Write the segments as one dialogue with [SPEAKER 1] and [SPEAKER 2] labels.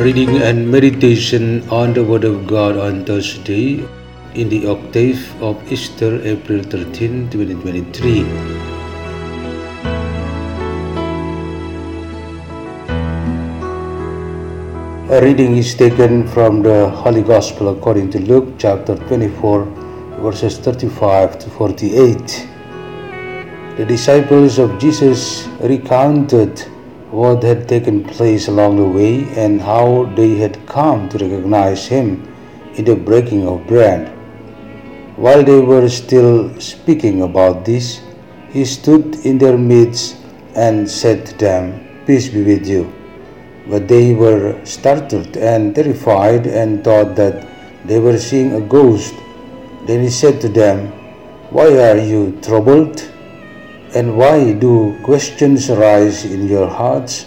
[SPEAKER 1] Reading and meditation on the Word of God on Thursday in the octave of Easter, April 13, 2023. A reading is taken from the Holy Gospel according to Luke chapter 24, verses 35 to 48. The disciples of Jesus recounted what had taken place along the way and how they had come to recognize him in the breaking of bread. While they were still speaking about this, he stood in their midst and said to them, Peace be with you. But they were startled and terrified and thought that they were seeing a ghost. Then he said to them, Why are you troubled? And why do questions arise in your hearts?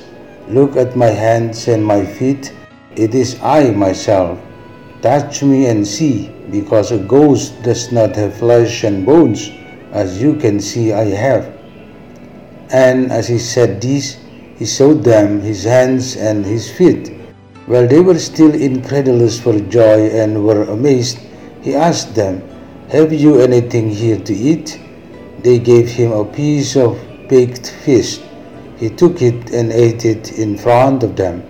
[SPEAKER 1] Look at my hands and my feet. It is I myself. Touch me and see, because a ghost does not have flesh and bones, as you can see I have. And as he said this, he showed them his hands and his feet. While they were still incredulous for joy and were amazed, he asked them, Have you anything here to eat? They gave him a piece of baked fish. He took it and ate it in front of them.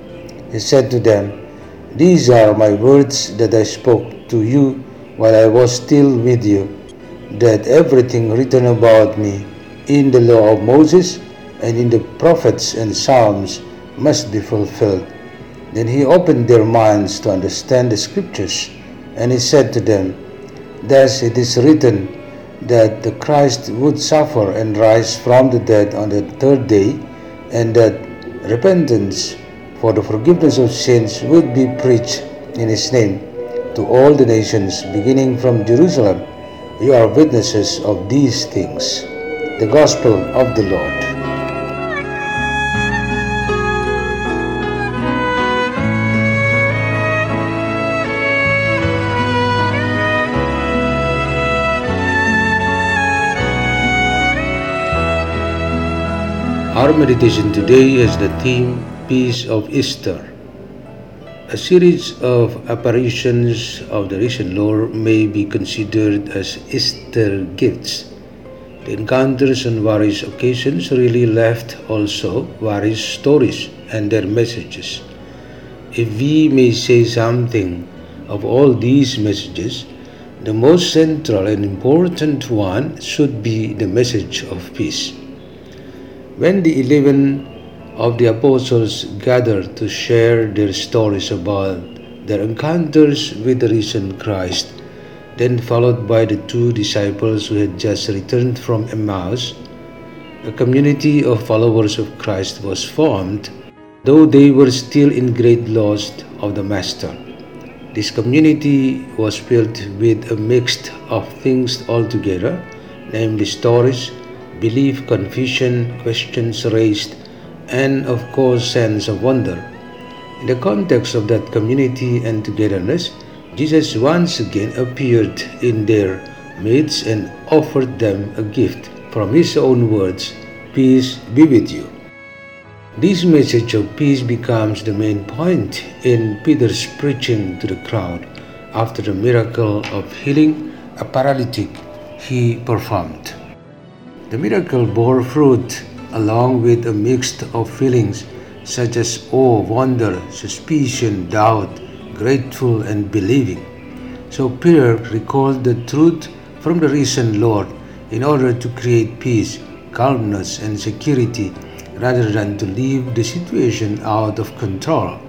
[SPEAKER 1] He said to them, These are my words that I spoke to you while I was still with you, that everything written about me in the law of Moses and in the prophets and psalms must be fulfilled. Then he opened their minds to understand the scriptures, and he said to them, Thus it is written that the Christ would suffer and rise from the dead on the third day, and that repentance for the forgiveness of sins would be preached in his name to all the nations, beginning from Jerusalem. You are witnesses of these things. The Gospel of the Lord. Our meditation today has the theme Peace of Easter. A series of apparitions of the risen Lord may be considered as Easter gifts. The encounters on various occasions really left also various stories and their messages. If we may say something of all these messages, the most central and important one should be the message of peace. When the eleven of the apostles gathered to share their stories about their encounters with the risen Christ, then followed by the two disciples who had just returned from Emmaus, a community of followers of Christ was formed, though they were still in great loss of the Master. This community was filled with a mix of things altogether, namely stories, belief, confusion, questions raised, and of course, sense of wonder. In the context of that community and togetherness, Jesus once again appeared in their midst and offered them a gift from his own words Peace be with you. This message of peace becomes the main point in Peter's preaching to the crowd after the miracle of healing a paralytic he performed. The miracle bore fruit along with a mix of feelings such as awe, wonder, suspicion, doubt, grateful, and believing. So Peter recalled the truth from the risen Lord in order to create peace, calmness, and security rather than to leave the situation out of control.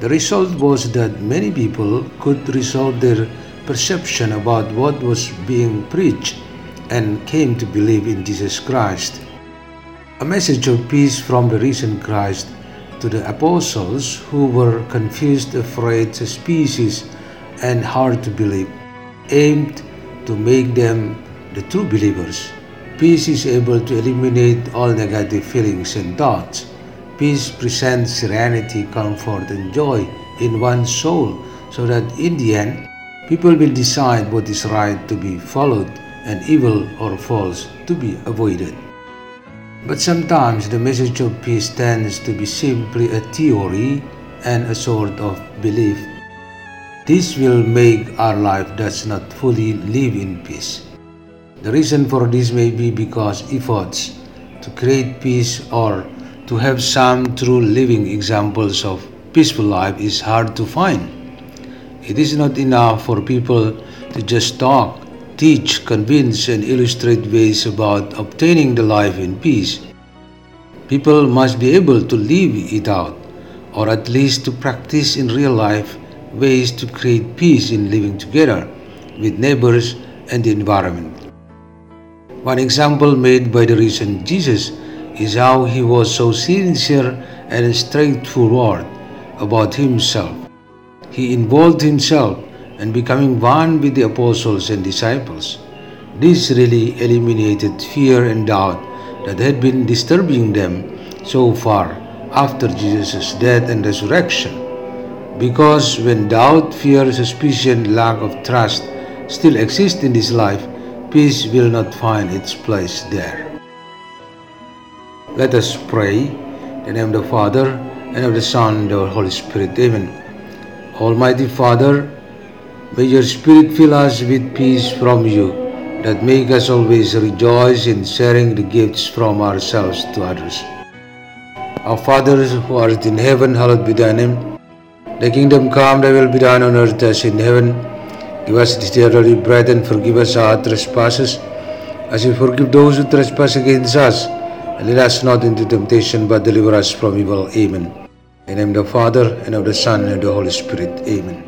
[SPEAKER 1] The result was that many people could resolve their perception about what was being preached and came to believe in Jesus Christ. A message of peace from the risen Christ to the apostles who were confused, afraid, suspicious, and hard to believe, aimed to make them the true believers. Peace is able to eliminate all negative feelings and thoughts. Peace presents serenity, comfort, and joy in one's soul so that in the end, people will decide what is right to be followed and evil or false to be avoided. But sometimes the message of peace tends to be simply a theory and a sort of belief. This will make our life does not fully live in peace. The reason for this may be because efforts to create peace or to have some true living examples of peaceful life is hard to find. It is not enough for people to just talk, teach, convince, and illustrate ways about obtaining the life in peace. People must be able to live it out, or at least to practice in real life ways to create peace in living together with neighbors and the environment. One example made by the recent Jesus is how he was so sincere and straightforward about himself. He involved himself in becoming one with the apostles and disciples. This really eliminated fear and doubt that had been disturbing them so far after Jesus' death and resurrection. Because when doubt, fear, suspicion, lack of trust still exist in this life, peace will not find its place there. Let us pray. In the name of the Father, and of the Son, and of the Holy Spirit. Amen. Almighty Father, may your Spirit fill us with peace from you, that make us always rejoice in sharing the gifts from ourselves to others. Our Father who art in heaven, hallowed be thy name. Thy kingdom come, thy will be done on earth as in heaven. Give us this day our daily bread and forgive us our trespasses, as we forgive those who trespass against us. And lead us not into temptation, but deliver us from evil. Amen. In the name of the Father, and of the Son, and of the Holy Spirit. Amen.